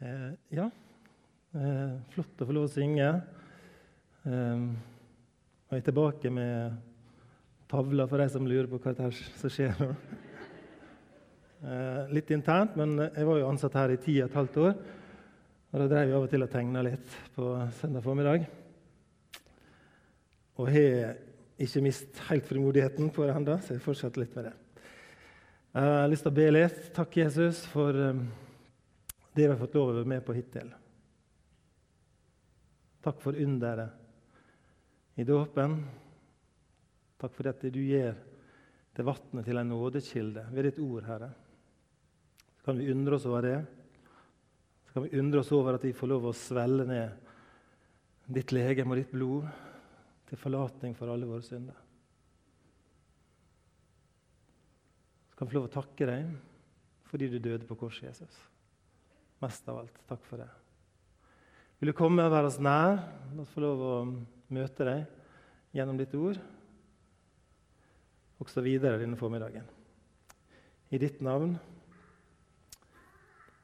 Eh, ja, eh, flott å få lov å synge. Eh, og jeg er tilbake med tavler for de som lurer på hva det er som skjer nå. Eh, litt internt, men jeg var jo ansatt her i ti og et halvt år. Og da drev jeg av og til og tegna litt på søndag formiddag. Og har ikke mist helt frimodigheten på det ennå, så jeg fortsetter litt med det. Jeg har lyst til å be litt. Takk, Jesus, for det vi har fått lov å være med på hittil. Takk for underet i dåpen. Takk for at du gjør det vannet til en nådekilde ved ditt ord, Herre. Så kan vi undre oss over det. Så kan vi undre oss over at vi får lov å svelle ned ditt legeme og ditt blod til forlatning for alle våre synder. Så kan vi få lov å takke deg fordi du døde på korset, Jesus. Mest av alt, takk for det. Vil du komme og være oss nær? La oss få lov å møte deg gjennom ditt ord. Også videre denne formiddagen. I ditt navn.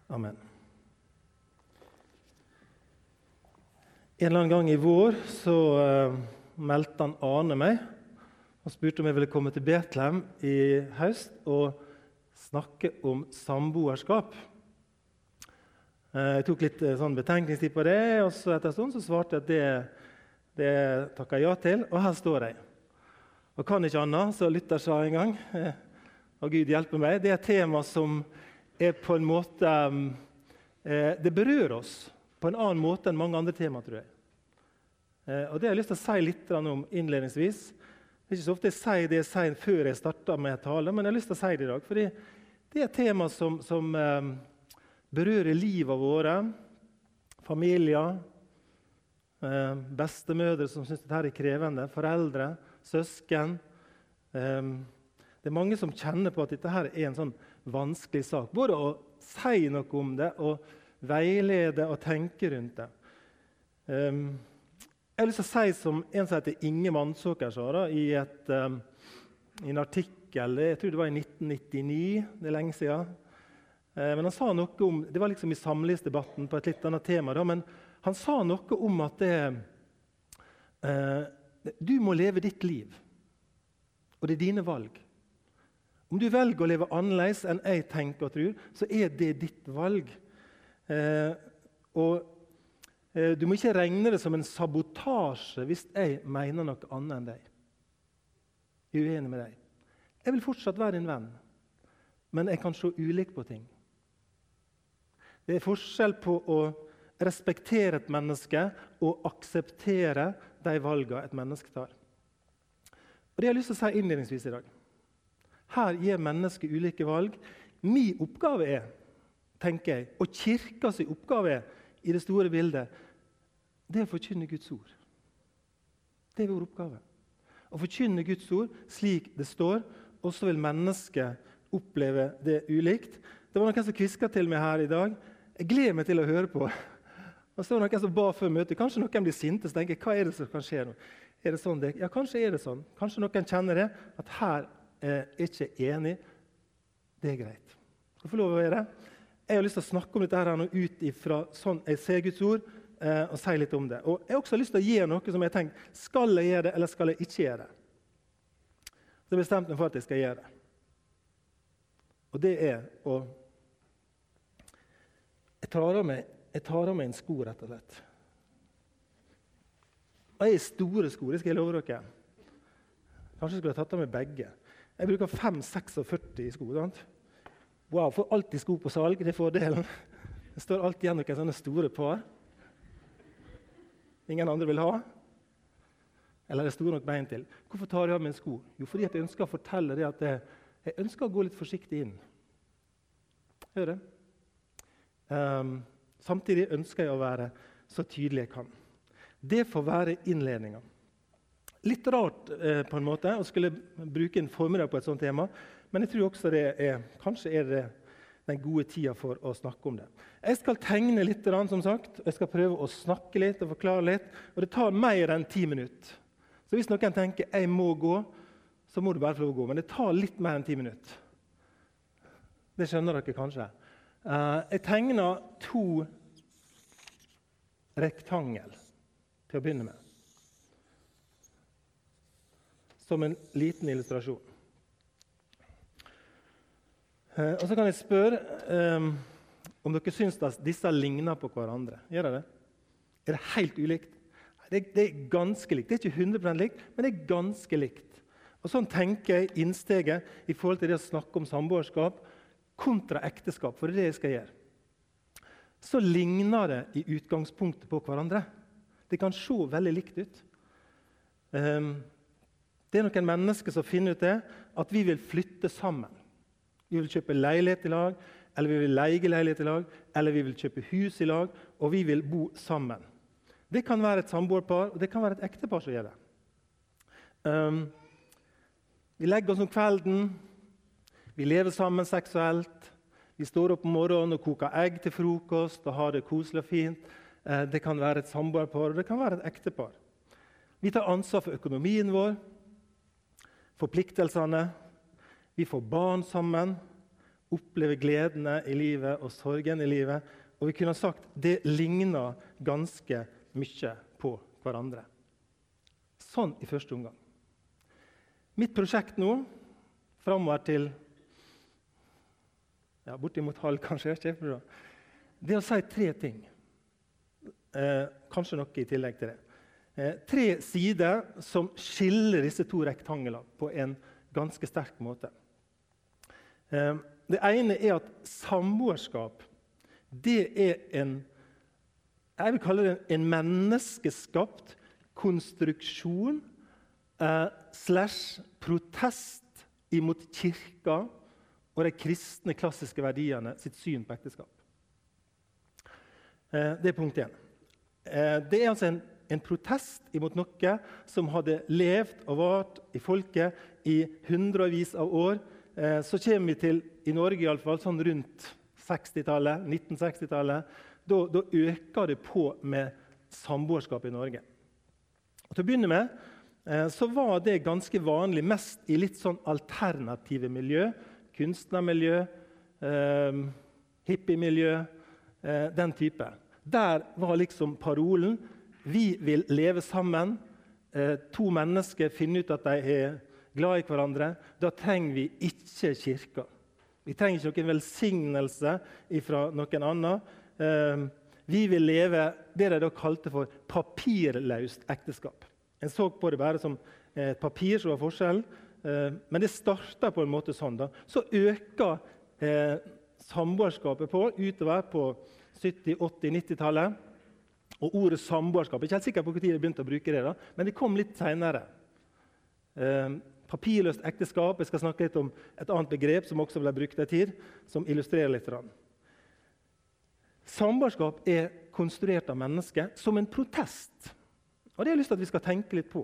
Amen. En eller annen gang i vår så uh, meldte han Ane meg og spurte om jeg ville komme til Betlehem i høst og snakke om samboerskap. Eh, jeg tok litt eh, sånn betenkningstid på det, og så etter en stund så svarte jeg at det, det takka jeg ja til. Og her står jeg. Og kan ikke annet, så lytter sa en gang. Eh, og Gud hjelpe meg. Det er et tema som er på en måte Det berører oss på en annen måte enn mange andre tema, tror jeg. Og Det har jeg lyst til å si litt om innledningsvis. Det er ikke så ofte jeg sier det jeg sier før jeg starter med tale, men jeg har lyst til å si det i dag. fordi det er et tema som, som berører livet våre. Familier, eh, bestemødre som syns dette er krevende, foreldre, søsken. Eh, det er mange som kjenner på at dette er en sånn vanskelig sak. Både å si noe om det og veilede og tenke rundt det. Um, jeg har lyst til å si som en som heter Inge Mannsåker sa i, i, en artikkel jeg tror det var i 1999, det er lenge siden. Uh, men han sa noe om, Det var liksom i samlivsdebatten på et litt annet tema. Da, men han sa noe om at det, eh, du må leve ditt liv. Og det er dine valg. Om du velger å leve annerledes enn jeg tenker og tror, så er det ditt valg. Eh, og Eh, du må ikke regne det som en sabotasje hvis jeg mener noe annet enn deg. Jeg er uenig med deg. Jeg vil fortsatt være din venn, men jeg kan se ulikt på ting. Det er forskjell på å respektere et menneske og akseptere de valgene et menneske tar. Og Det har lyst til å si innledningsvis i dag. Her gir mennesket ulike valg. Min oppgave er, tenker jeg, og kirkas oppgave er, i det store bildet, det er å forkynne Guds ord. Det er vår oppgave. Å forkynne Guds ord slik det står, og så vil mennesket oppleve det ulikt. Det var noen som kviska til meg her i dag. Jeg gleder meg til å høre på. Og så var det noen som ba før møtet. Kanskje noen blir sinte og tenker hva er det som kan skje nå? Er det sånn det? Ja, kanskje er det sånn. Kanskje noen kjenner det, at her er jeg ikke enig. Det er greit. Du får lov å være det. Jeg har lyst til å snakke om dette her nå ut ifra sånn jeg ser Guds ord, eh, og si litt om det. Og Jeg har også lyst til å gjøre noe som jeg tenker, skal jeg gjøre det, eller skal jeg ikke gjøre det. Så jeg bestemte meg for at jeg skal gjøre det. Og det er å Jeg tar av meg, tar av meg en sko, rett og slett. Og jeg har store sko, det skal jeg love dere. Kanskje jeg skulle tatt av meg begge. Jeg bruker 5-46 i sko. sant? Wow, Får alltid sko på salg. Det er fordelen. Det står alltid igjen noen sånne store par ingen andre vil ha? Eller er det store nok bein til? Hvorfor tar jeg av meg en sko? Jo, fordi jeg ønsker å fortelle det at jeg, jeg ønsker å gå litt forsiktig inn. Hører det? Um, samtidig ønsker jeg å være så tydelig jeg kan. Det får være innledninga. Litt rart eh, på en måte å skulle bruke en formiddag på et sånt tema, men jeg tror også det er, kanskje er det den gode tida for å snakke om det. Jeg skal tegne litt, som sagt, jeg skal prøve å snakke litt og forklare litt. og Det tar mer enn ti minutter. Så hvis noen tenker jeg må gå, så må du bare få lov å gå. Men det tar litt mer enn ti minutter. Det skjønner dere kanskje. Uh, jeg tegner to rektangel til å begynne med. Som en liten illustrasjon. Eh, og så kan jeg spørre eh, om dere syns at disse ligner på hverandre. Gjør dere det? Er det helt ulikt? Det, det, er ganske likt. Det er ikke 100% likt, men det er ganske likt. Og Sånn tenker jeg innsteget i forhold til det å snakke om samboerskap kontra ekteskap. For det er det jeg skal gjøre. Så ligner det i utgangspunktet på hverandre. Det kan se veldig likt ut. Um, det er noen mennesker som finner ut det, at vi vil flytte sammen. Vi vil kjøpe leilighet i lag, eller vi vil leie leilighet i lag, eller vi vil kjøpe hus i lag, og vi vil bo sammen. Det kan være et samboerpar, og det kan være et ektepar som gjør det. Um, vi legger oss om kvelden, vi lever sammen seksuelt. Vi står opp om morgenen og koker egg til frokost og har det koselig og fint. Uh, det kan være et samboerpar, og det kan være et ektepar. Vi tar ansvar for økonomien vår, forpliktelsene. Vi får barn sammen opplever gledene i livet og sorgen i livet. Og vi kunne sagt det ligner ganske mye på hverandre. Sånn i første omgang. Mitt prosjekt nå, framover til ja, bortimot halv, kanskje, det er å si tre ting. Eh, kanskje noe i tillegg til det. Eh, tre sider som skiller disse to rektanglene på en ganske sterk måte. Eh, det ene er at samboerskap det er en jeg vil kalle det en menneskeskapt konstruksjon eh, slash protest imot kirka og de kristne, klassiske verdiene sitt syn på ekteskap. Eh, det er punkt én. Eh, det er altså en, en, protest imot noe som hadde levd og vart i folket i hundrevis av år. Eh, så kommer vi til i Norge i alle fall, sånn rundt 60-tallet, 1960-tallet, da, da, øker det på med samboerskap i Norge. Og til å begynne med så var det ganske vanlig mest i litt sånn alternative miljø. Kunstnermiljø, eh, hippiemiljø, eh, den type. Der var liksom parolen vi vil leve sammen. Eh, to mennesker finner ut at de er glad i hverandre. Da trenger vi ikke kirka. Vi trenger ikke noen velsignelse fra noen annen. Eh, vi vil leve det de da kalte for papirløst ekteskap. En så på det bare som et papir som var forskjellen. Ehm, men det starta på en måte sånn. da. Så øker eh, samboerskapet på utover på 70-, 80-, 90-tallet. Og ordet samboerskap Jeg er ikke helt sikker på når de begynte å bruke det, da, men det kom litt seinere. Eh, Papirløst ekteskap. Jeg skal snakke litt om et annet begrep som også ble brukt en tid, som illustrerer litt. Samboerskap er konstruert av mennesket som en protest. Og Det har jeg lyst til at vi skal tenke litt på.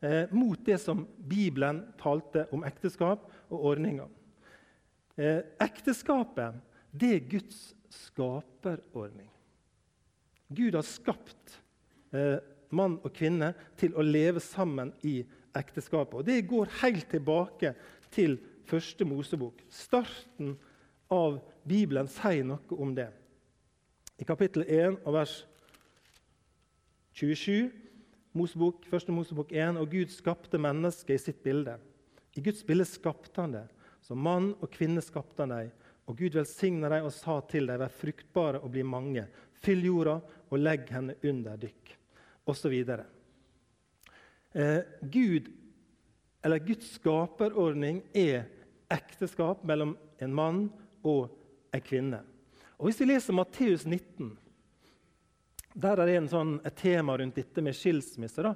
Eh, mot det som Bibelen talte om ekteskap og ordninger. Eh, ekteskapet det er Guds skaperordning. Gud har skapt eh, mann og kvinne til å leve sammen i ekteskapet. Og Det går helt tilbake til første Mosebok. Starten av Bibelen sier noe om det. I kapittel 1 og vers 27, Mosebok, 1. Mosebok 1, og Gud skapte mennesket i sitt bilde. I Guds bilde skapte han det. Som mann og kvinne skapte han dem. Og Gud velsigna dem og sa til dem, vær fruktbare og bli mange. Fyll jorda og legg henne under dykk. Videre. Eh, Gud, eller Guds skaperordning er ekteskap mellom en mann og en kvinne. Og Hvis vi leser Matteus 19, der er det sånn, et tema rundt dette med skilsmisse da,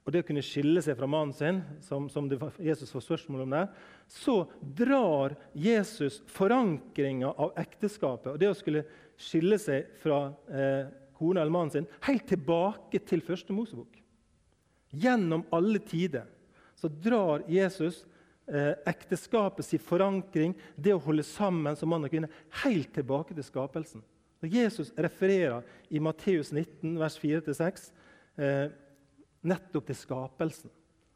og det å kunne skille seg fra mannen sin, som, som Jesus får spørsmål om der, så drar Jesus forankringa av ekteskapet og det å skulle skille seg fra eh, kona eller mannen sin, helt tilbake til første Mosebok. Gjennom alle tider så drar Jesus eh, ekteskapets forankring, det å holde sammen som mann og kvinne, helt tilbake til skapelsen. Når Jesus refererer i Matteus 19, vers 4-6, eh, nettopp til skapelsen.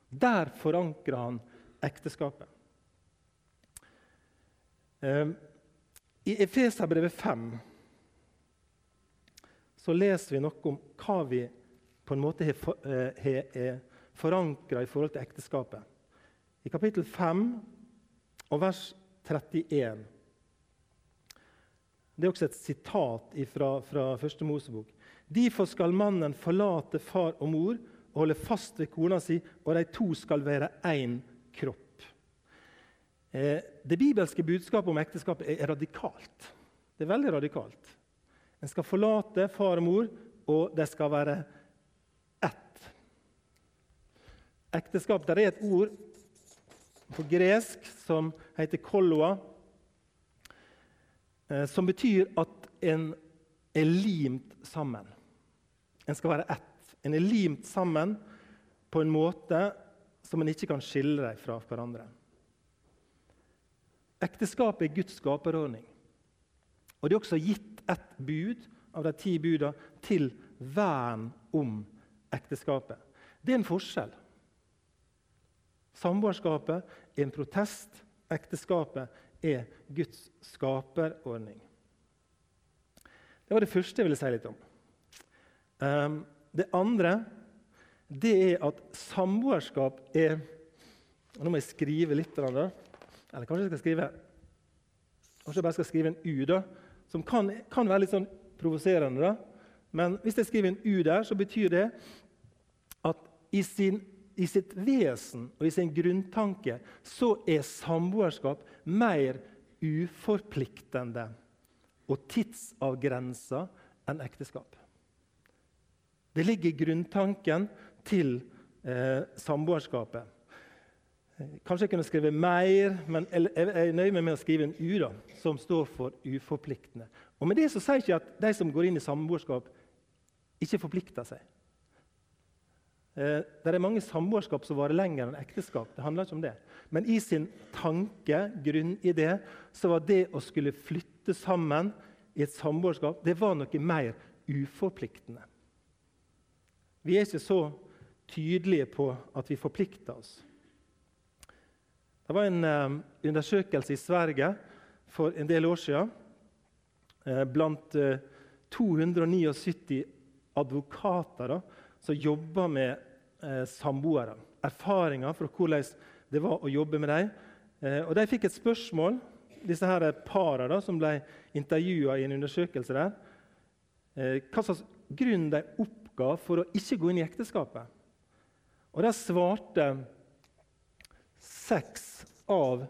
Der forankrer han ekteskapet. Eh, I Efeserbrevet 5 så leser vi noe om hva vi på en måte har for, eh, forankra i forhold til ekteskapet. I kapittel 5 og vers 31 Det er også et sitat fra, fra første Mosebok. Derfor skal mannen forlate far og mor og holde fast ved kona si, og de to skal være én kropp. Eh, det bibelske budskapet om ekteskapet er radikalt. Det er veldig radikalt. En skal forlate far og mor, og det skal være ett. Ekteskap Der er et ord på gresk som heter kolloa, som betyr at en er limt sammen. En skal være ett. En er limt sammen på en måte som en ikke kan skille dem fra hverandre. Ekteskapet er Guds skaperordning. Og Det er også gitt ett bud av de ti budene til vern om ekteskapet. Det er en forskjell. Samboerskapet er en protest. Ekteskapet er Guds skaperordning. Det var det første jeg ville si litt om. Um, det andre det er at samboerskap er Nå må jeg skrive litt. Eller kanskje jeg skal skrive Kanskje jeg bare skal skrive en U, da, som kan, kan være litt sånn provoserende. Men hvis jeg skriver en U der, så betyr det at i, sin, i sitt vesen og i sin grunntanke så er samboerskap mer uforpliktende og tidsavgrensa enn ekteskap. Det ligger i grunntanken til eh, samboerskapet. Kanskje jeg kunne skrevet mer, men jeg er nøye med å skrive en U, da, som står for uforpliktende. Og Med det så sier jeg ikke at de som går inn i samboerskap, ikke forplikter seg. Eh, det er mange samboerskap som varer lenger enn ekteskap. Det handler ikke om det. Men i sin tanke, grunnidé, så var det å skulle flytte sammen i et samboerskap det var noe mer uforpliktende. Vi er ikke så tydelige på at vi forplikter oss. Det var en eh, undersøkelse i Sverige for en del år siden eh, blant uh, 279 advokater da, som jobba med eh, samboere. Erfaringer fra hvordan det var å jobbe med dem. og De fikk et spørsmål, disse her parene som ble intervjua i en undersøkelse der. hva slags grunn de oppga for å ikke gå inn i ekteskapet. Og der svarte seks av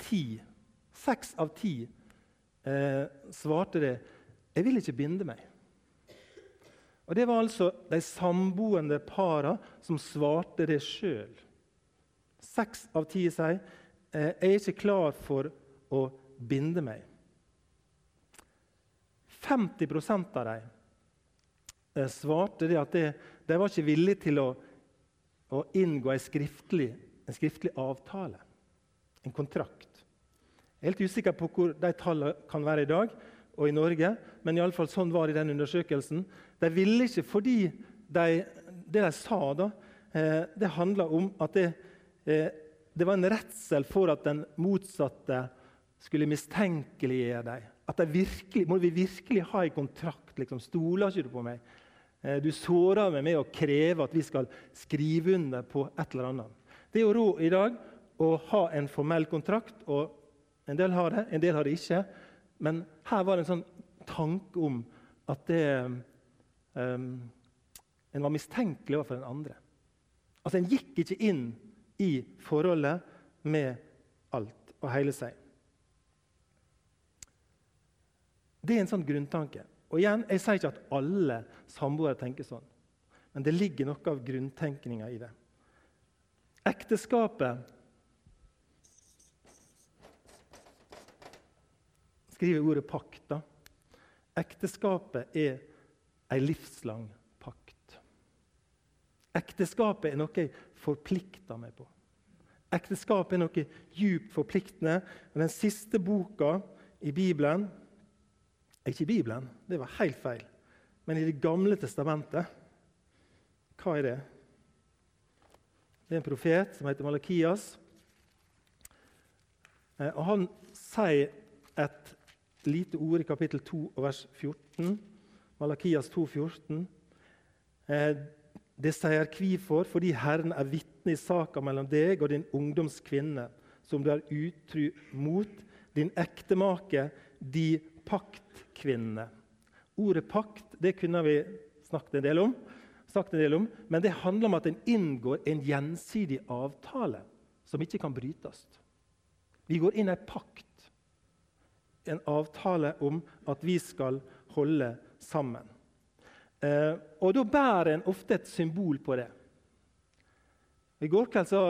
ti Seks av ti eh, svarte det 'Jeg vil ikke binde meg'. Og Det var altså de samboende para som svarte det sjøl. Seks av ti sier eh, 'Jeg er ikke klar for å binde meg'. 50 av dem Eh, svarte det at de, de var ikke villige til å, å inngå en skriftlig, en skriftlig, avtale, en kontrakt. Jeg er helt usikker på hvor de tallene kan være i dag og i Norge, men i alle fall sånn var det i den undersøkelsen. De ville ikke fordi de, det de sa, da, eh, det handla om at det, eh, det var en redsel for at den motsatte skulle mistenkeliggjøre dem. At de virkelig, Må vi virkelig ha en kontrakt? Liksom. Stoler ikke du på meg? Eh, du sårer meg med å kreve at vi skal skrive under på et eller annet. Det er jo råd i dag å ha en formell kontrakt, og en del har det, en del har det ikke. Men her var det en sånn tanke om at det, um, en var mistenkelig overfor den andre. Altså, En gikk ikke inn i forholdet med alt og hele seg. Det er en sånn grunntanke. Og igjen, Jeg sier ikke at alle samboere tenker sånn, men det ligger noe av grunntenkninga i det. Ekteskapet skriver ordet pakt. da. Ekteskapet er ei livslang pakt. Ekteskapet er noe jeg forplikter meg på. Ekteskapet er noe djupt forpliktende. Den siste boka i Bibelen ikke i Bibelen, det var helt feil. Men i Det gamle testamentet Hva er det? Det er en profet som heter Malakias. Eh, og Han sier et lite ord i kapittel 2 vers 14 Malakias 2, 14. Eh, det sier hvorfor, fordi Herren er vitne i saka mellom deg og din ungdomskvinne, som du er utru mot, din ektemake, de paktkvinne. Ordet pakt det kunne vi snakket en del om, en del om men det handler om at en inngår en gjensidig avtale som ikke kan brytes. Vi går inn i en pakt, en avtale om at vi skal holde sammen. Eh, og Da bærer en ofte et symbol på det. I går kveld så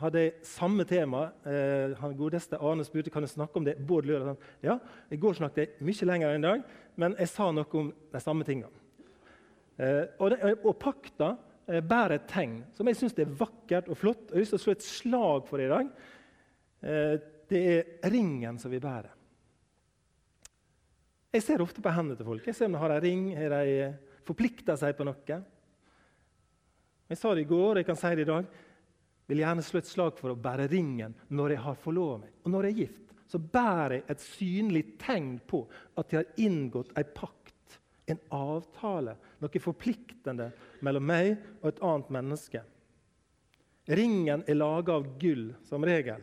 hadde jeg samme tema. Eh, han godeste Arne spurte kan jeg snakke om det Bård Løren. Ja, I går snakket jeg mye lenger enn i dag, men jeg sa noe om de samme tingene. Eh, og, det, og pakta eh, bærer et tegn som jeg syns er vakkert og flott. Jeg har lyst til å slå et slag for det i dag. Eh, det er ringen som vi bærer. Jeg ser ofte på hendene til folk. Jeg ser om de har en ring, har de forplikta seg på noe. Jeg sa det i går, og jeg kan si det i dag. Jeg vil gjerne slå et slag for å bære ringen når jeg har forlova meg. Og når jeg er gift, så bærer jeg et synlig tegn på at jeg har inngått en pakt en avtale, noe forpliktende mellom meg og et annet menneske. Ringen er laga av gull, som regel.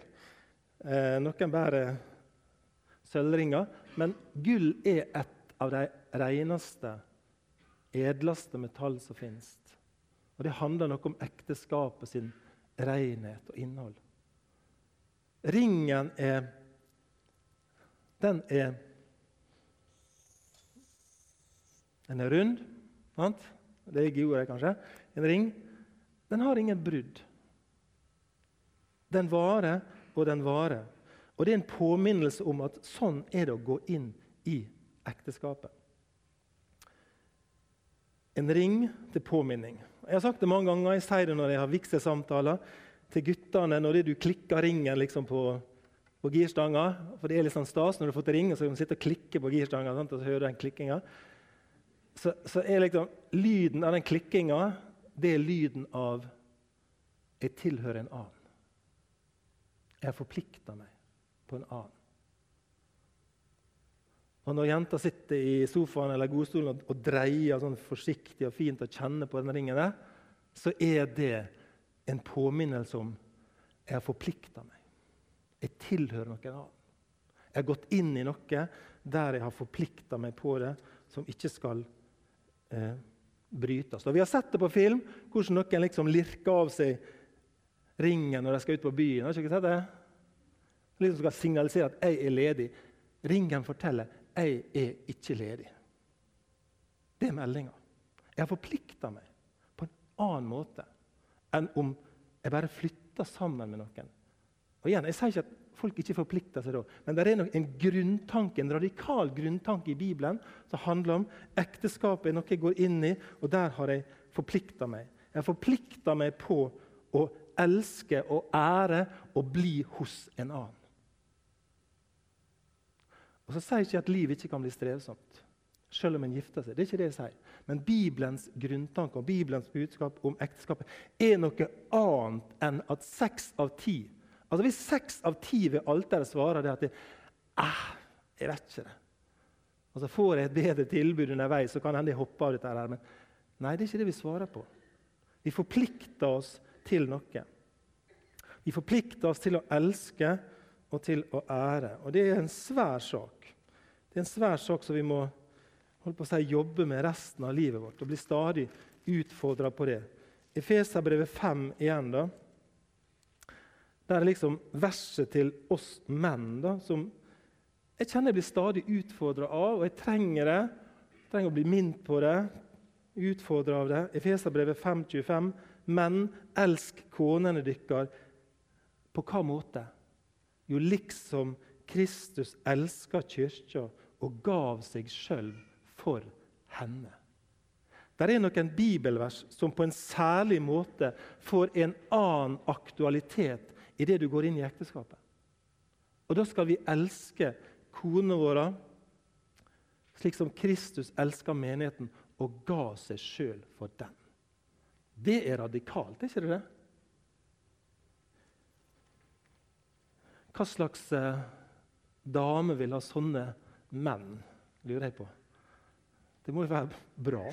Eh, noen bærer sølvringer. Men gull er et av de reneste, edleste metall som finnes. Og Det handler noe om ekteskapet sin renhet og innhold. Ringen er Den er Den er rund. Sant? Det er i ordet, kanskje. En ring. Den har ingen brudd. Den varer, og den varer. Og Det er en påminnelse om at sånn er det å gå inn i ekteskapet. En ring til påminning. Jeg har sagt det mange ganger. Jeg sier det når jeg har vigselsamtaler til guttene. Når du klikker ringen liksom på, på girstanga. For det er litt sånn stas når du har fått ring, og så kan du sitte og klikke på girstanga. og så hører du den klikkinga så, så er liksom lyden av den klikkinga det er lyden av jeg tilhører en annen. Jeg har forplikta meg på en annen. Og Når jenta sitter i sofaen eller godstolen og, dreier sånn forsiktig og fint og kjenner på den ringen, der, så er det en påminnelse om jeg har forplikta meg. Jeg tilhører noen annen. Jeg har gått inn i noe der jeg har forplikta meg på det, som ikke skal eh, brytes. Og vi har sett det på film, hvordan noen liksom lirker av seg ringen når de skal ut på byen. Har ikke sett det? Liksom skal signalisere at 'jeg er ledig'. Ringen forteller 'jeg er ikke ledig'. Det er meldinga. Jeg har forplikta meg på en annen måte enn om jeg bare flytter sammen med noen. Og igjen, Jeg sier ikke at folk ikke forplikter seg da. Men det er nok en grunntanke, en radikal grunntanke i Bibelen som handler om ekteskapet er noe jeg går inn i, og der har jeg forplikta meg. Jeg har forplikta meg på å elske og ære og bli hos en annen. Og Så sier jeg ikke at livet ikke kan bli strevsomt, selv om en gifter seg. Det er ikke det jeg sier. Men Bibelens grunntanke og Bibelens budskap om ekteskapet er noe annet enn at seks av ti Altså Hvis seks av ti ved alteret svarer det at det, ah, jeg vet ikke det. Altså Får jeg et bedre tilbud underveis, så kan hende jeg hopper av dette. her. Men nei, det er ikke det vi svarer på. Vi forplikter oss til noe. Vi forplikter oss til å elske og til å ære. Og det er en svær sak. Det er en svær sak som vi må holde på si, jobbe med resten av livet vårt og bli stadig utfordra på det. Efeserbrevet 5 igjen. da. Der er liksom verset til oss menn da, som jeg kjenner jeg blir stadig utfordra av, og jeg trenger det. Jeg trenger å bli minnet på det, utfordra av det. Efeserbrevet 5,25. Menn, elsk konene dykkar. På hva måte? Jo, liksom Kristus elsker kyrkja og gav seg sjøl for henne. Det er noen bibelvers som på en særlig måte får en annen aktualitet idet du går inn i ekteskapet. Og Da skal vi elske konene våre slik som Kristus elsker menigheten og ga seg sjøl for den. Det er radikalt, er ikke det det? Hva slags eh, dame vil ha sånne menn, lurer jeg på. Det må jo være bra.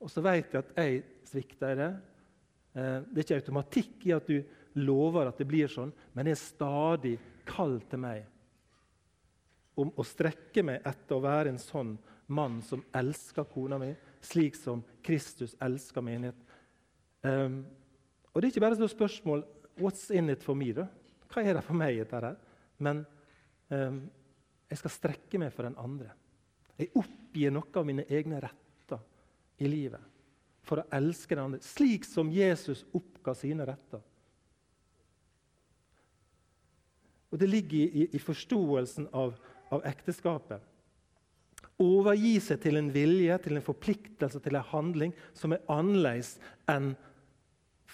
Og så vet jeg at jeg svikter i det. Eh, det er ikke automatikk i at du lover at det blir sånn, men det er stadig kall til meg om å strekke meg etter å være en sånn mann som elsker kona mi, slik som Kristus elsker menighet. Um, og Det er ikke bare et spørsmål What's in it for me? da? Hva er det for meg? dette her? Men um, jeg skal strekke meg for den andre. Jeg oppgir noe av mine egne retter i livet for å elske den andre, slik som Jesus oppga sine retter. Og Det ligger i, i forståelsen av, av, ekteskapet. Overgi seg til en vilje, til en forpliktelse, til en handling som er annerledes enn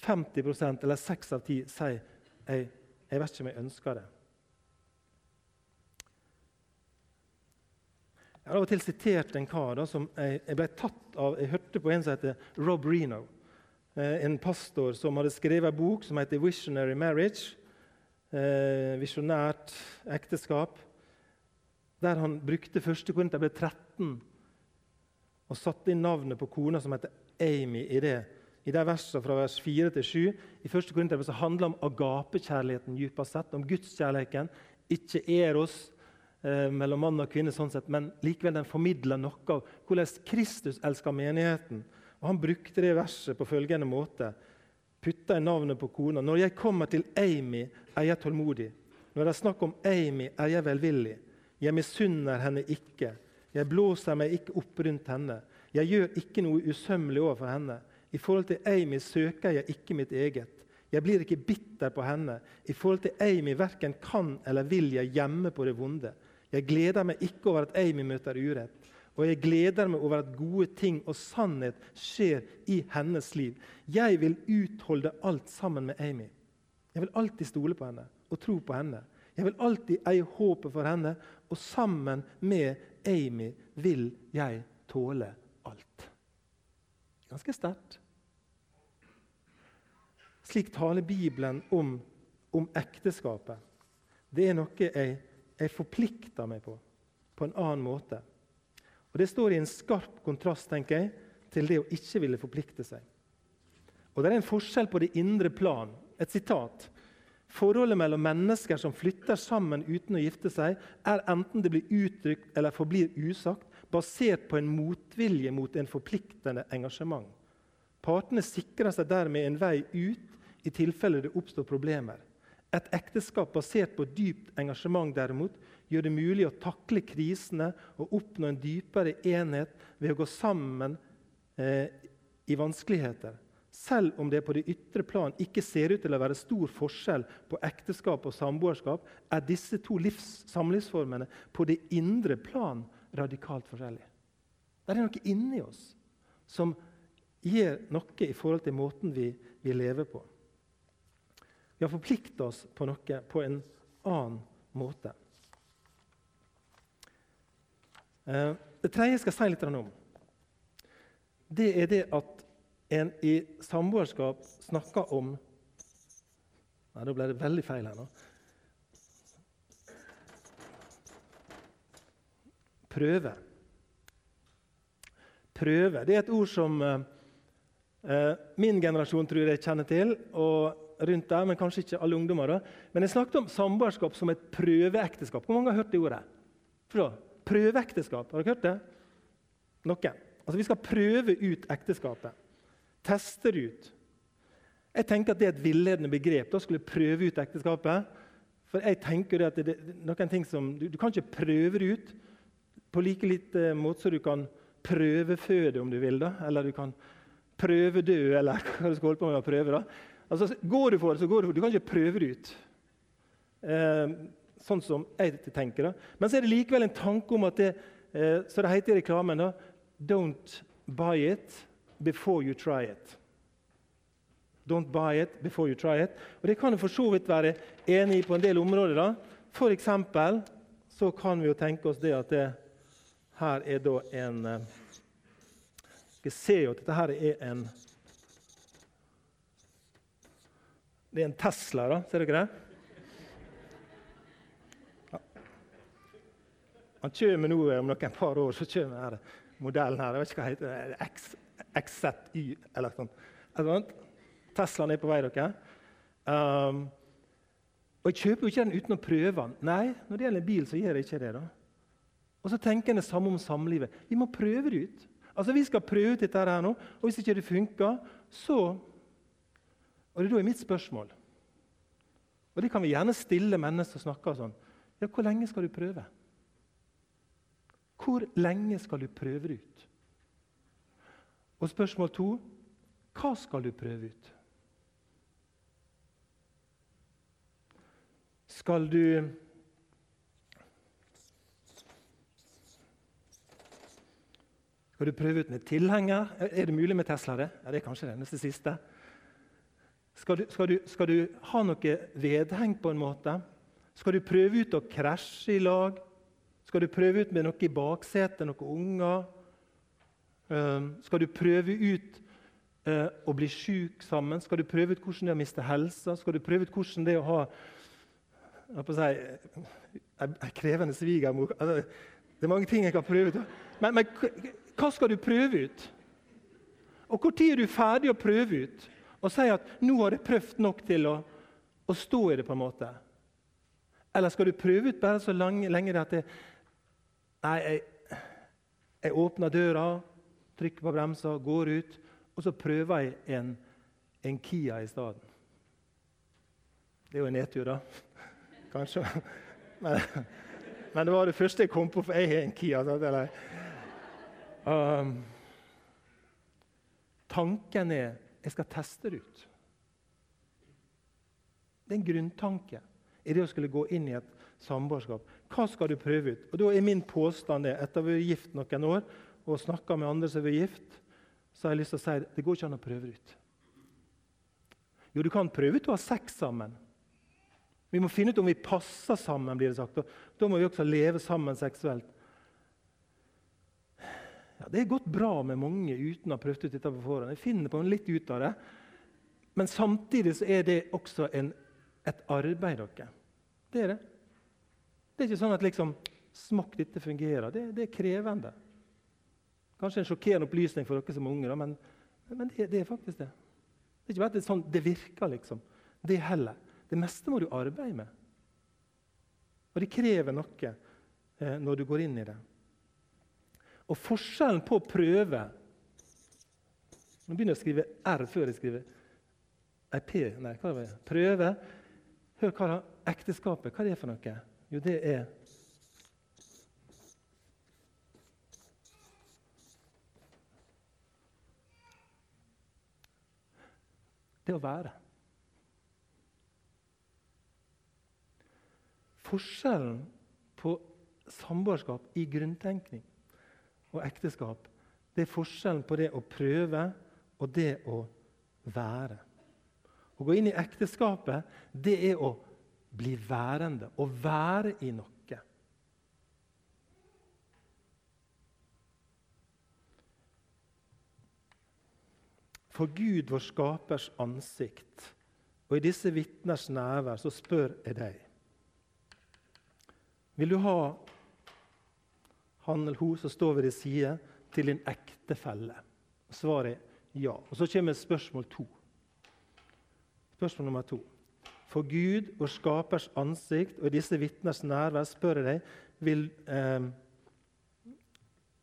50% eller 6 av 10 sier jeg, jeg vet ikke om jeg ønsker det. Jeg har av og til sitert en kar da, som jeg, jeg, ble tatt av Jeg hørte på en som heter Rob Reno. Eh, en pastor som hadde skrevet en bok som heter 'Visionary Marriage'. Eh, visjonært ekteskap. Der han brukte første ble 13 og satte inn navnet på kona som heter Amy i det. I de versene fra vers 4 til 7 i første Korinterbrev handler om agapekjærligheten dypest sett, om gudskjærligheten. Ikke eros, eh, mellom mann og kvinne, sånn sett, men likevel den formidler noe av hvordan Kristus elsker menigheten. Og Han brukte det verset på følgende måte. Putta i navnet på kona. Når jeg kommer til Amy, er jeg tålmodig. Når det er snakk om Amy, er jeg velvillig. Jeg misunner henne ikke. Jeg blåser meg ikke opp rundt henne. Jeg gjør ikke noe usømmelig overfor henne. I forhold til Amy søker jeg ikke mitt eget. Jeg blir ikke bitter på henne. I forhold til Amy verken kan eller vil jeg gjemme på det vonde. Jeg gleder meg ikke over at Amy møter urett. Og jeg gleder meg over at gode ting og sannhet skjer i hennes liv. Jeg vil utholde alt sammen med Amy. Jeg vil alltid stole på henne og tro på henne. Jeg vil alltid eie håpet for henne, og sammen med Amy vil jeg tåle alt. Ganske sterkt. Slik taler Bibelen om, om ekteskapet. Det er noe jeg jeg forplikter meg på på en annen måte. Og Det står i en skarp kontrast tenker jeg, til det å ikke ville forplikte seg. Og Det er en forskjell på det indre plan. Et sitat. Forholdet mellom mennesker som flytter sammen uten å gifte seg, er enten det blir uttrykt eller forblir usagt, basert på en motvilje mot en forpliktende engasjement. Partene sikrer seg dermed en vei ut i tilfelle det oppstår problemer. Et ekteskap basert på dypt engasjement derimot, gjør det mulig å takle krisene og oppnå en dypere enhet ved å gå sammen eh, i vanskeligheter. Selv om det på det ytre plan ikke ser ut til å være stor forskjell på ekteskap og samboerskap, er disse to livs, samlivsformene på det indre plan radikalt forskjellige. Det er noe inni oss som gir noe i forhold til måten vi, vi lever på. Vi har forplikta oss på noe på en annen måte. Eh, det tredje jeg skal si litt om, det er det at en i samboerskap snakker om Nei, da ble det veldig feil her nå. Prøve. Prøve. Det er et ord som eh, eh min generasjon tror jeg kjenner til. og rundt der, men kanskje ikke alle ungdommer. da. Men jeg snakket om samboerskap som et prøveekteskap. Hvor mange har hørt det ordet? For Prøveekteskap. Har dere hørt det? Noen. Altså, Vi skal prøve ut ekteskapet. Teste det ut. Jeg tenker at Det er et villedende begrep. Da skulle prøve ut ekteskapet. For jeg tenker at det, er noen ting som, du, du, kan ikke prøve det ut på like lite måte som du kan prøveføde, om du vil. da, Eller du kan prøvedø, eller hva du skal holde på med å prøve. da. Altså, Går du for det, så går du for det. Du kan ikke prøve det ut. Eh, sånn som jeg tenker. da. Men så er det likevel en tanke om at det, eh, så det heter i reklamen da, Don't buy it before you try it. Don't buy it before you try it. Og Det kan du for så vidt være enig i på en del områder. da. For eksempel, så kan vi jo tenke oss det at det, her er da en jeg Vi ser jo at dette her er en Det er en Tesla, da. Ser dere det? Han kommer nå om noen par år. så kommer her. modellen her. Jeg vet ikke hva det heter. XZY eller noe sånt. Teslaen er på vei, dere. Um, og Jeg kjøper jo ikke den uten å prøve den. Nei, når det gjelder en bil, så gjør jeg ikke det. da. Og så tenker jeg det samme om samlivet. Vi må prøve det ut. Altså, Vi skal prøve ut dette her nå, og hvis ikke det funker, så Og det er da mitt spørsmål. Og det kan vi gjerne stille mennesker som snakker sånn. Ja, hvor lenge skal du prøve? Hvor lenge skal du prøve det ut? Og spørsmål to hva skal du prøve ut? Skal du Skal du prøve ut med tilhenger? Er det mulig med Tesla? det? Ja, Det er kanskje det neste siste. Skal du, skal, du, skal du, ha noe vedheng på en måte? Skal du prøve ut å krasje i lag? Skal du prøve ut med noe i baksetet, noen unger? Skal du prøve ut uh, å bli syk sammen? Skal du prøve ut hvordan det er å miste helsa? Skal du prøve ut hvordan det er å ha si, en krevende svigermor altså, Det er mange ting jeg kan prøve ut. Men, men hva skal du prøve ut? Og Når er du ferdig å prøve ut og si at 'nå har jeg prøvd nok til å, å stå i det'? på en måte? Eller skal du prøve ut bare så lenge, lenge at det, Nei, jeg, jeg åpner døra, trykker på bremsa, går ut, og så prøver jeg en, en Kia i stedet. Det er jo en nedtur, da. Kanskje. Men, men, det var det første jeg kom på, for jeg har en Kia. Eller, Um, tanken er jeg skal teste det ut. Det er en grunntanke i det å skulle gå inn i et samboerskap. Hva skal du prøve ut? Og Da er min påstand det, etter å ha vært gift noen år og snakka med andre som har vært gift, så har jeg lyst til å si det går ikke an å prøve det ut. Jo, du kan prøve ut å ha sex sammen. Vi må finne ut om vi passer sammen. blir det sagt. Da må vi også leve sammen seksuelt. Ja, Det er gått bra med mange uten å ha prøvd ut dette på forhånd. Jeg finner på litt ut av det. Men samtidig så er det også en, et arbeid. dere. Det er det. Det er ikke sånn at liksom, smakk, dette fungerer. Det, det, er krevende. Kanskje en sjokkerende opplysning for dere som unge, da, men, men det, det, er faktisk det. Det er ikke bare det, sånn, det virker, liksom. Det heller. Det meste må du arbeide med. Og det krever noe eh, når du går inn i det. Og forskjellen på å prøve Nå begynner jeg å skrive R før jeg skriver ei P. Nei, hva er det? Prøve. Hør hva da, ekteskapet hva er det for noe? Jo, det er Det å være. Forskjellen på samboerskap i grunntenkning og ekteskap, det er forskjellen på det å prøve og det å være. Å gå inn i ekteskapet, det er å bli værende, å være i noe. For Gud, vår skapers ansikt, og i disse vitners nærvær, så spør jeg deg Vil du ha han eller hun som står ved din side, til din ektefelle? Svaret er ja. Og Så kommer spørsmål to. Spørsmål nummer to. For Gud, vår skapers ansikt, og i disse vitners nærvær spør jeg deg vil, eh,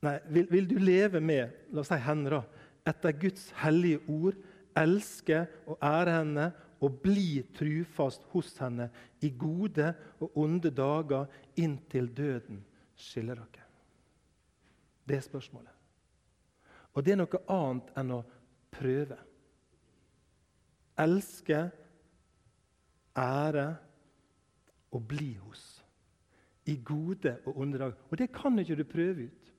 nei, vil, vil, du leve med la oss si henne etter Guds hellige ord, elske og ære henne og bli trufast hos henne i gode og onde dager inntil døden skiller dere? Det er spørsmålet. Og det er noe annet enn å prøve. Elske, ære og bli hos. I gode og onde dager. Og det kan ikke du prøve ut.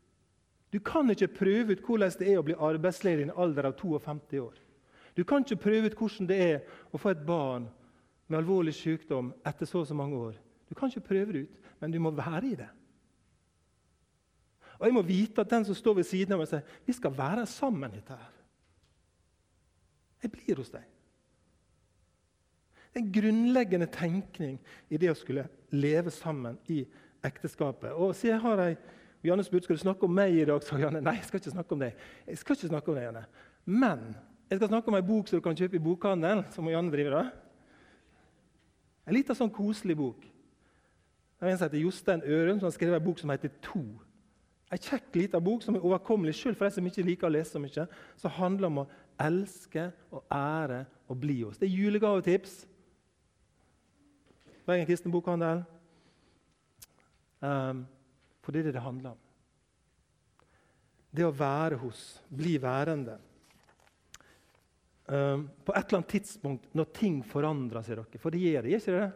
Du kan ikke prøve ut hvordan det er å bli arbeidsledig i en alder av 52 år. Du kan ikke prøve ut hvordan det er å få et barn med alvorlig sykdom etter så og så mange år. Du kan ikke prøve det ut, men du må være i det. Og jeg må vite at den som står ved siden av meg, sier vi skal være sammen. dette her. Jeg blir hos deg. Det er en grunnleggende tenkning i det å skulle leve sammen i ekteskapet. Og jeg har ei Janne spurte skal du snakke om meg i dag. sa Janne. Nei, jeg skal ikke snakke om deg. Jeg skal ikke snakke om deg, Janne. Men jeg skal snakke om ei bok som du kan kjøpe i bokhandelen. som Janne driver da. En liten sånn koselig bok. Det er En som heter Jostein Ørum, som har skrevet en bok som heter To. En kjekk liten bok som er overkommelig sjøl for de som ikke liker å lese så mye. Som handler om å elske og ære og bli oss. Det er julegavetips. Bergen kristen bokhandel. Um, for det er det det handler om. Det å være hos, bli værende. Um, på et eller annet tidspunkt når ting forandrer seg, dere, for det gjør det, gjør ikke det?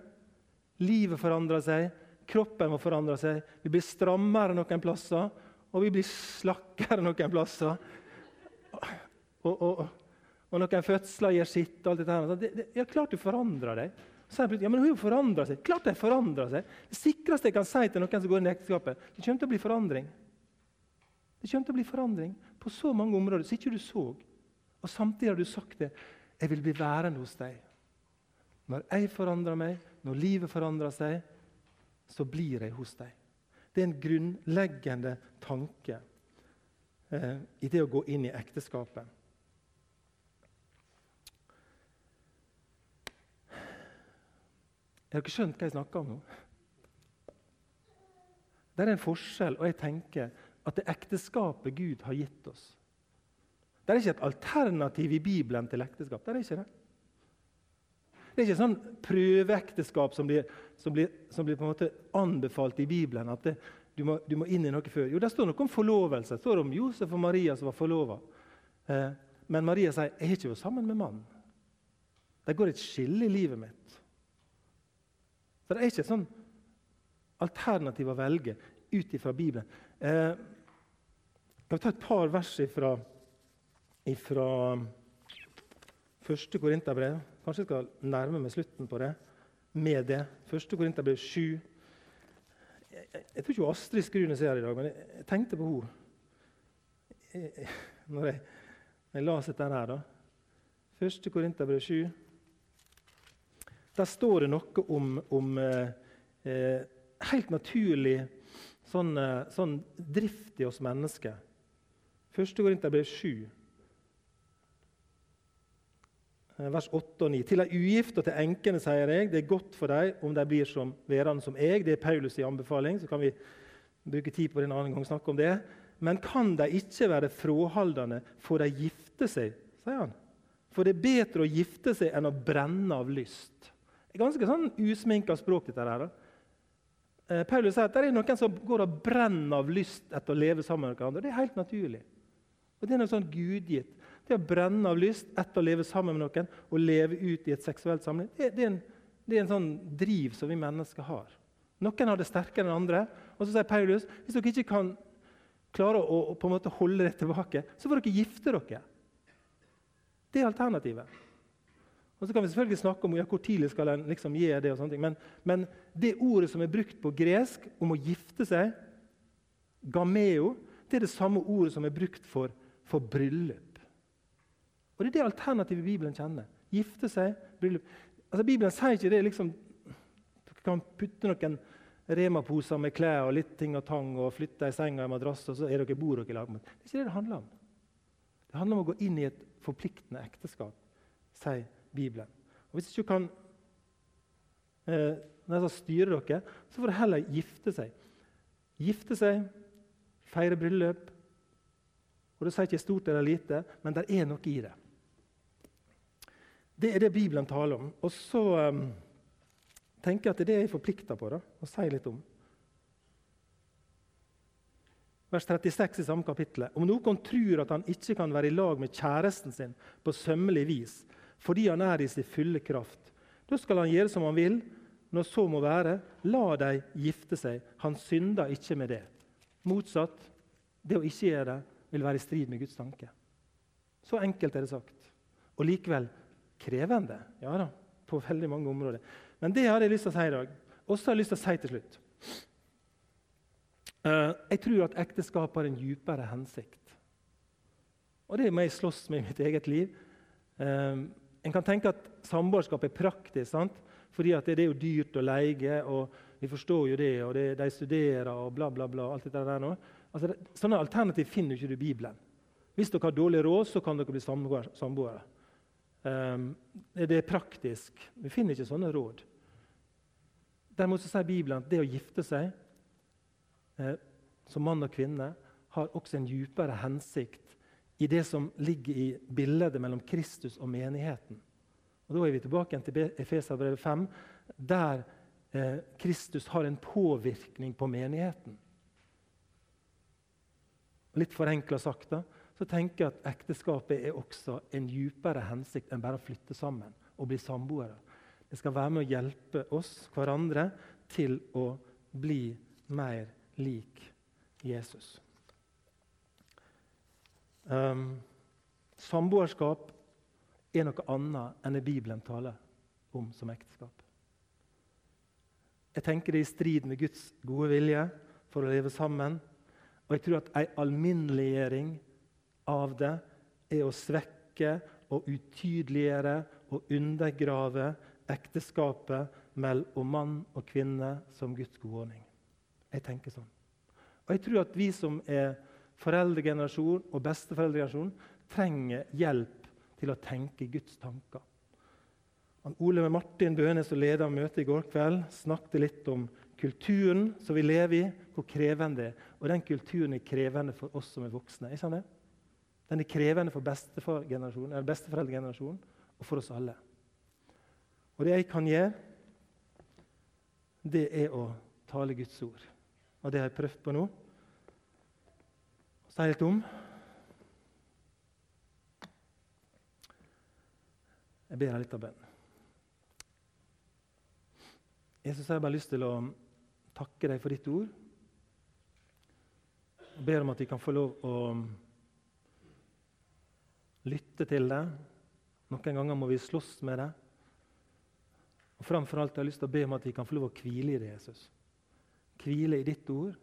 Livet forandrer seg, kroppen må forandre seg. Vi blir strammere noen plasser, og vi blir slakkere noen plasser. Og, og, og noen fødsler gjør sitt. og alt dette her. Det, det, ja, klart du forandrer deg. Så jeg, ja, men hun forandrer seg. Klart de forandrer seg. Det sikreste jeg kan si til noen som går inn i ekteskapet, det kommer til å bli forandring. Det kommer til å bli forandring på så mange områder som ikke du så. Og samtidig har du sagt det. Jeg vil bli værende hos deg. Når jeg forandrer meg, når livet forandrer seg, så blir jeg hos deg. Det er en grunnleggende tanke eh, i det å gå inn i ekteskapet. Jeg Har dere skjønt hva jeg snakker om nå? Det er en forskjell, og jeg tenker at det ekteskapet Gud har gitt oss Det er ikke et alternativ i Bibelen til ekteskap. Det er ikke det. Det er ikke sånn prøveekteskap som som som blir på en måte anbefalt i Bibelen. at det, du, må, du, må, inn i noe før. Jo, Det står noe om forlovelse. Det står om Josef og Maria som var forlova. Eh, men Maria sier jeg har ikke vært sammen med mannen. Det går et skille i livet mitt. Så det er ikke et sånn alternativ å velge ut ifra Bibelen. Eh, jeg vil ta et par vers ifra, ifra første Korinterbrev. Kanskje jeg skal nærme meg slutten på det med det. Første Korinterbrev 7. Jeg, jeg, jeg, tror ikke Astrid Skrunes er her i dag, men jeg, jeg tenkte på henne når jeg, jeg las dette her. da. Første Korinterbrev 7. Der står det noe om, om eh, eh, helt naturlig sånn, eh, sånn, drift i oss mennesker. Første Korinterbrev 7, eh, vers 8 og 9. Til de ugifte og til enkene sier jeg, det er godt for dem om de blir som værende som jeg. Det er Paulus' i anbefaling. så kan vi bruke tid på det en annen gang snakke om det. Men kan de ikke være fråholdende, får de gifte seg, sier han. For det er bedre å gifte seg enn å brenne av lyst. Det er ganske sånn usminka språk. dette her. Eh, Paulus sier at det er noen som går og brenner av lyst etter å leve sammen med hverandre. Det er helt naturlig. Og Det er noe sånn gudgitt. Det å brenne av lyst etter å leve sammen med noen og leve ut i et seksuelt samliv, det, det, er en, det er en sånn driv som vi mennesker har. Noen har det sterkere enn andre. Og så sier Paulus hvis dere ikke kan klare å, å på en måte holde det tilbake, så får dere gifte dere. Det er alternativet. Og så kan vi selvfølgelig snakke om ja, hvor tidlig skal en liksom gi det. og sånne ting. Men, men, det ordet som er brukt på gresk om å gifte seg, gameo, det er det samme ordet som er brukt for, for bryllup. Og Det er det alternativet Bibelen kjenner. Gifte seg, bryllup. Altså Bibelen sier ikke det liksom Dere kan putte noen Rema-poser med klær og litt ting og tang og flytte ei seng og en madrass, og så er dere bor dere i lag. Det er ikke det det handler om. Det handler om å gå inn i et forpliktende ekteskap. sier Bibelen. Og Hvis ikke kan eh, styre dere, så får dere heller gifte seg. Gifte seg, feire bryllup. Og Det sier ikke stort eller lite, men det er noe i det. Det er det Bibelen taler om. Og så um, tenker jeg at det er det jeg er forplikta på da, å si litt om. Vers 36 i samme kapittel. Om noen tror at han ikke kan være i lag med kjæresten sin på sømmelig vis, fordi han er i sin fulle kraft. Da skal han gjøre som han vil. Når så må være, la dem gifte seg. Han synder ikke med det. Motsatt, det å ikke gjøre det vil være i strid med Guds tanke. Så enkelt er det sagt. Og likevel krevende. Ja da, på veldig mange områder. Men det har jeg lyst til å si i dag. Og har jeg lyst til å si til slutt uh, Jeg tror at ekteskap har en djupere hensikt. Og det må jeg slåss med i mitt eget liv. Uh, en kan tenke at samboerskap er praktisk, sant? fordi det er jo dyrt å leie. og Vi forstår jo det, og det, de studerer og bla, bla, bla. alt dette der nå. Altså, det, sånne alternativ finner du ikke i Bibelen. Hvis dere har dårlig råd, så kan dere bli samboere. Det er praktisk. Vi finner ikke sånne råd. Derimot sier Bibelen at det å gifte seg eh, som mann og kvinne har også en djupere hensikt i det som ligger i bildet mellom Kristus og menigheten. Og Da er vi tilbake til Efeserbrevet 5, der eh, Kristus har en påvirkning på menigheten. Litt forenkla sagt da, så tenker jeg at ekteskapet er også en djupere hensikt enn bare å flytte sammen og bli samboere. Det skal være med å hjelpe oss hverandre til å bli mer lik Jesus. Um, samboerskap er noe annet enn det Bibelen taler om som ekteskap. Jeg tenker det er i strid med Guds gode vilje for å leve sammen. Og jeg tror at en alminneliggjøring av det er å svekke og utydeliggjøre og undergrave ekteskapet mellom mann og kvinne som Guds gode ordning. Jeg tenker sånn. Og jeg tror at vi som er foreldregenerasjon og besteforeldregenerasjon, trenger hjelp til å tenke Guds tanker. Ole med Martin Bøhne, som leda møtet i går kveld, snakket litt om kulturen som vi lever i, hvor krevende det er. Og den kulturen er krevende for oss som er voksne. Ikke sant det? Den er krevende for besteforeldregenerasjonen og for oss alle. Og det jeg kan gjøre, det er å tale Guds ord. Og det har jeg prøvd på nå. Si litt om. Jeg ber deg litt av bønn. Jesus, jeg har bare lyst til å takke deg for ditt ord. Og ber om at vi kan få lov å lytte til det. Noen ganger må vi slåss med det. Og Framfor alt har jeg lyst til å be om at vi kan få lov å hvile i det, Jesus. Hvile i ditt ord.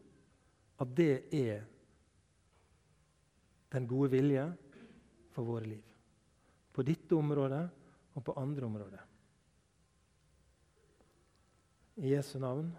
At det er den gode vilje for våre liv. På ditt område og på andre områder. I Jesu navn.